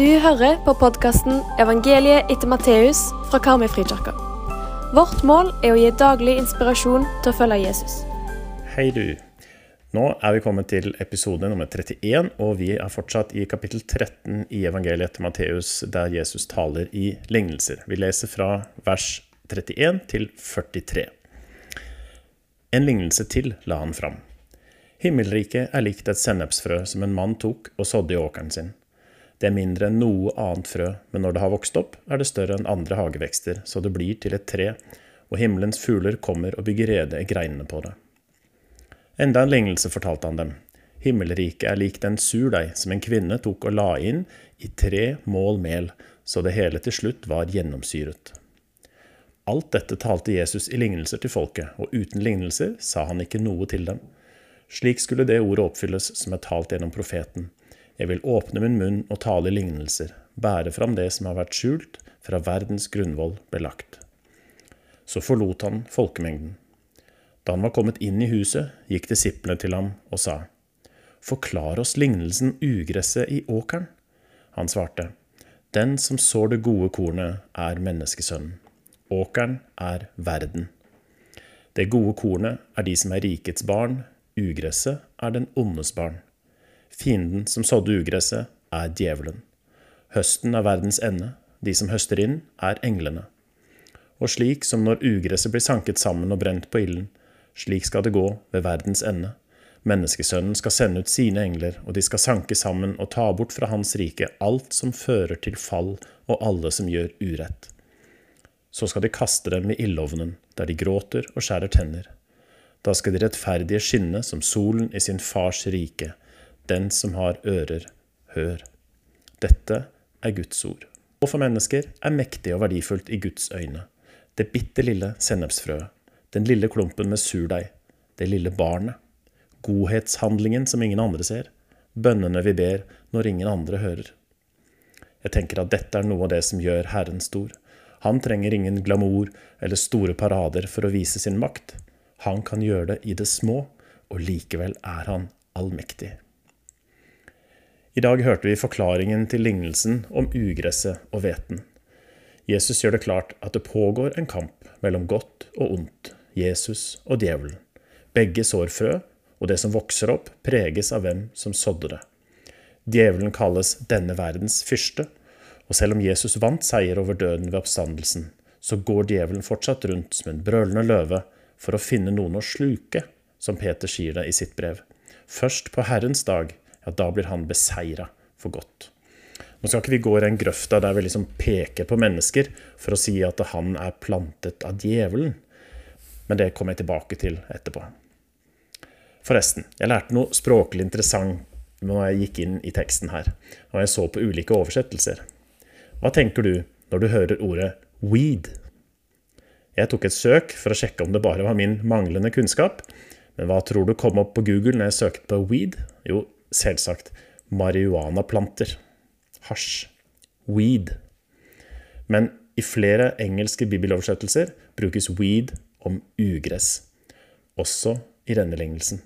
Du hører på podkasten 'Evangeliet etter Matteus' fra Karmøyfrikirka. Vårt mål er å gi daglig inspirasjon til å følge Jesus. Hei du. Nå er vi kommet til episode nummer 31, og vi er fortsatt i kapittel 13 i evangeliet etter Matteus, der Jesus taler i lignelser. Vi leser fra vers 31 til 43. En lignelse til la han fram. Himmelriket er likt et sennepsfrø som en mann tok og sådde i åkeren sin. Det er mindre enn noe annet frø, men når det har vokst opp, er det større enn andre hagevekster, så det blir til et tre, og himmelens fugler kommer og bygger rede i greinene på det. Enda en lignelse fortalte han dem. Himmelriket er lik den surdeig som en kvinne tok og la inn i tre mål mel, så det hele til slutt var gjennomsyret. Alt dette talte Jesus i lignelser til folket, og uten lignelser sa han ikke noe til dem. Slik skulle det ordet oppfylles som er talt gjennom profeten. Jeg vil åpne min munn og tale i lignelser, bære fram det som har vært skjult fra verdens grunnvoll ble lagt. Så forlot han folkemengden. Da han var kommet inn i huset, gikk disiplene til ham og sa, Forklar oss lignelsen ugresset i åkeren. Han svarte, Den som sår det gode kornet, er menneskesønnen. Åkeren er verden. Det gode kornet er de som er rikets barn, ugresset er den ondes barn. Fienden som sådde ugresset, er djevelen. Høsten er verdens ende, de som høster inn, er englene. Og slik som når ugresset blir sanket sammen og brent på ilden, slik skal det gå ved verdens ende. Menneskesønnen skal sende ut sine engler, og de skal sanke sammen og ta bort fra hans rike alt som fører til fall og alle som gjør urett. Så skal de kaste dem i ildovnen, der de gråter og skjærer tenner. Da skal de rettferdige skinne som solen i sin fars rike. Den som har ører, hør. Dette er Guds ord. Og for mennesker er mektig og verdifullt i Guds øyne. Det bitte lille sennepsfrøet, den lille klumpen med surdeig, det lille barnet, godhetshandlingen som ingen andre ser, bønnene vi ber når ingen andre hører. Jeg tenker at dette er noe av det som gjør Herren stor. Han trenger ingen glamour eller store parader for å vise sin makt. Han kan gjøre det i det små, og likevel er han allmektig. I dag hørte vi forklaringen til lignelsen om ugresset og hveten. Jesus gjør det klart at det pågår en kamp mellom godt og ondt, Jesus og djevelen. Begge sår frø, og det som vokser opp, preges av hvem som sådde det. Djevelen kalles denne verdens fyrste, og selv om Jesus vant seier over døden ved oppstandelsen, så går djevelen fortsatt rundt som en brølende løve for å finne noen å sluke, som Peter sier det i sitt brev. Først på Herrens dag, ja, da blir han beseira for godt. Nå skal ikke vi gå i den grøfta der vi liksom peker på mennesker for å si at han er plantet av djevelen, men det kommer jeg tilbake til etterpå. Forresten, jeg lærte noe språklig interessant når jeg gikk inn i teksten her, og jeg så på ulike oversettelser. Hva tenker du når du hører ordet weed? Jeg tok et søk for å sjekke om det bare var min manglende kunnskap, men hva tror du kom opp på Google når jeg søkte på weed? Jo, selvsagt marihuanaplanter. Hasj. Weed. Men i flere engelske bibeloversettelser brukes weed om ugress, også i denne.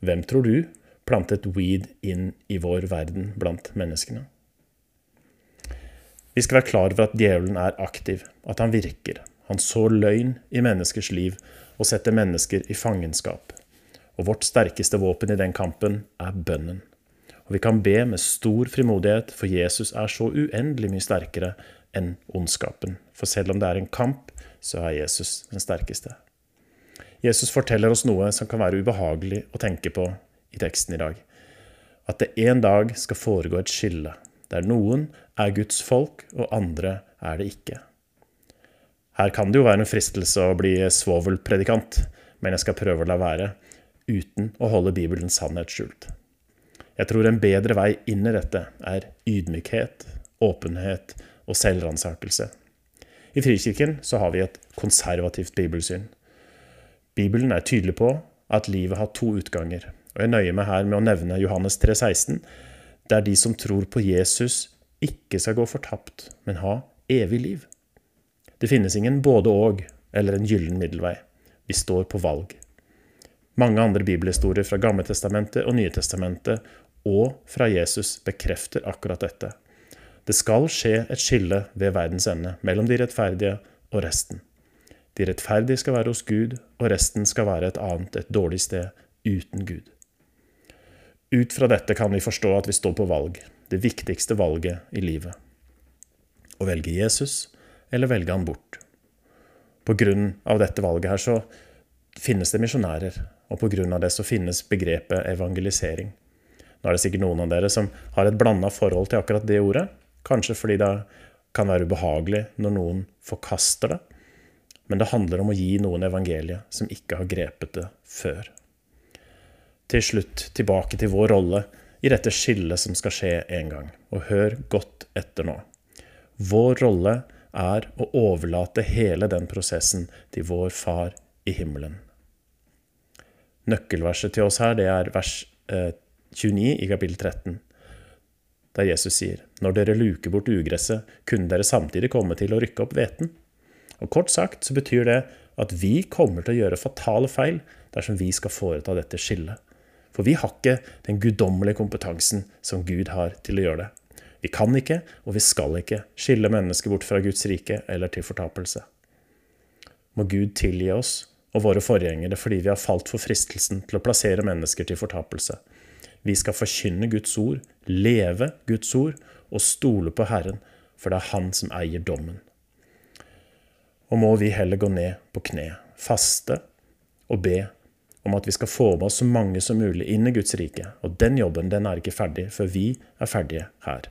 Hvem tror du plantet weed inn i vår verden blant menneskene? Vi skal være klar over at djevelen er aktiv, at han virker. Han sår løgn i menneskers liv og setter mennesker i fangenskap. Og vårt sterkeste våpen i den kampen er bønnen. Og vi kan be med stor frimodighet, for Jesus er så uendelig mye sterkere enn ondskapen. For selv om det er en kamp, så er Jesus den sterkeste. Jesus forteller oss noe som kan være ubehagelig å tenke på i teksten i dag. At det en dag skal foregå et skille, der noen er Guds folk, og andre er det ikke. Her kan det jo være en fristelse å bli svovelpredikant, men jeg skal prøve å la være, uten å holde Bibelens sannhet skjult. Jeg tror en bedre vei inn i dette er ydmykhet, åpenhet og selvransakelse. I Frikirken så har vi et konservativt bibelsyn. Bibelen er tydelig på at livet har to utganger, og jeg nøyer meg her med å nevne Johannes 3,16, der de som tror på Jesus, ikke skal gå fortapt, men ha evig liv. Det finnes ingen både-og eller en gyllen middelvei. Vi står på valg. Mange andre bibelhistorier fra Gammeltestamentet og Nye Testamentet og fra Jesus bekrefter akkurat dette. Det skal skje et skille ved verdens ende mellom de rettferdige og resten. De rettferdige skal være hos Gud, og resten skal være et annet, et dårlig sted, uten Gud. Ut fra dette kan vi forstå at vi står på valg, det viktigste valget i livet. Å velge Jesus eller velge han bort. På grunn av dette valget her så finnes det misjonærer, og av det så finnes begrepet evangelisering. Nå er det sikkert noen av dere som har et blanda forhold til akkurat det ordet. Kanskje fordi det kan være ubehagelig når noen forkaster det. Men det handler om å gi noen evangeliet som ikke har grepet det før. Til slutt tilbake til vår rolle i dette skillet som skal skje en gang. Og hør godt etter nå. Vår rolle er å overlate hele den prosessen til vår Far i himmelen. Nøkkelverset til oss her det er vers 29 eh, i kapittel 13, der Jesus sier Når dere luker bort ugresset, kunne dere samtidig komme til å rykke opp hveten. Og Kort sagt så betyr det at vi kommer til å gjøre fatale feil dersom vi skal foreta dette skillet. For vi har ikke den guddommelige kompetansen som Gud har til å gjøre det. Vi kan ikke, og vi skal ikke, skille mennesker bort fra Guds rike eller til fortapelse. Må Gud tilgi oss og våre forgjengere fordi vi har falt for fristelsen til å plassere mennesker til fortapelse. Vi skal forkynne Guds ord, leve Guds ord og stole på Herren, for det er Han som eier dommen. Og må vi heller gå ned på kne, faste og be om at vi skal få med oss så mange som mulig inn i Guds rike. Og den jobben den er ikke ferdig før vi er ferdige her.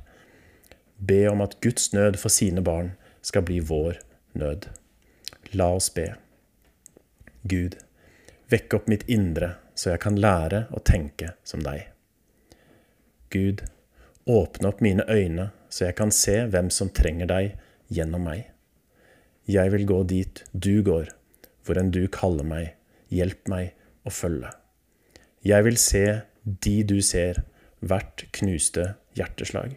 Be om at Guds nød for sine barn skal bli vår nød. La oss be. Gud, vekk opp mitt indre, så jeg kan lære å tenke som deg. Gud, åpne opp mine øyne, så jeg kan se hvem som trenger deg gjennom meg. Jeg vil gå dit du går, hvor enn du kaller meg, hjelp meg å følge. Jeg vil se de du ser, hvert knuste hjerteslag.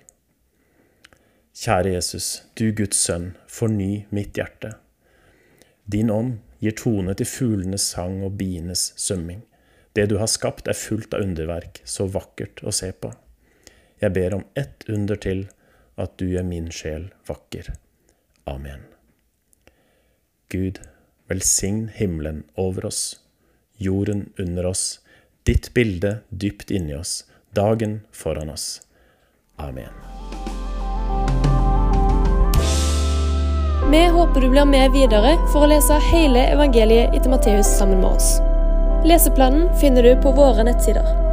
Kjære Jesus, du Guds sønn, forny mitt hjerte. Din ånd gir tone til fuglenes sang og bienes summing. Det du har skapt, er fullt av underverk, så vakkert å se på. Jeg ber om ett under til, at du gjør min sjel vakker. Amen. Gud, velsign himmelen over oss, jorden under oss, ditt bilde dypt inni oss, dagen foran oss. Amen. Vi håper du blir med videre for å lese hele evangeliet etter Matteus sammen med oss. Leseplanen finner du på våre nettsider.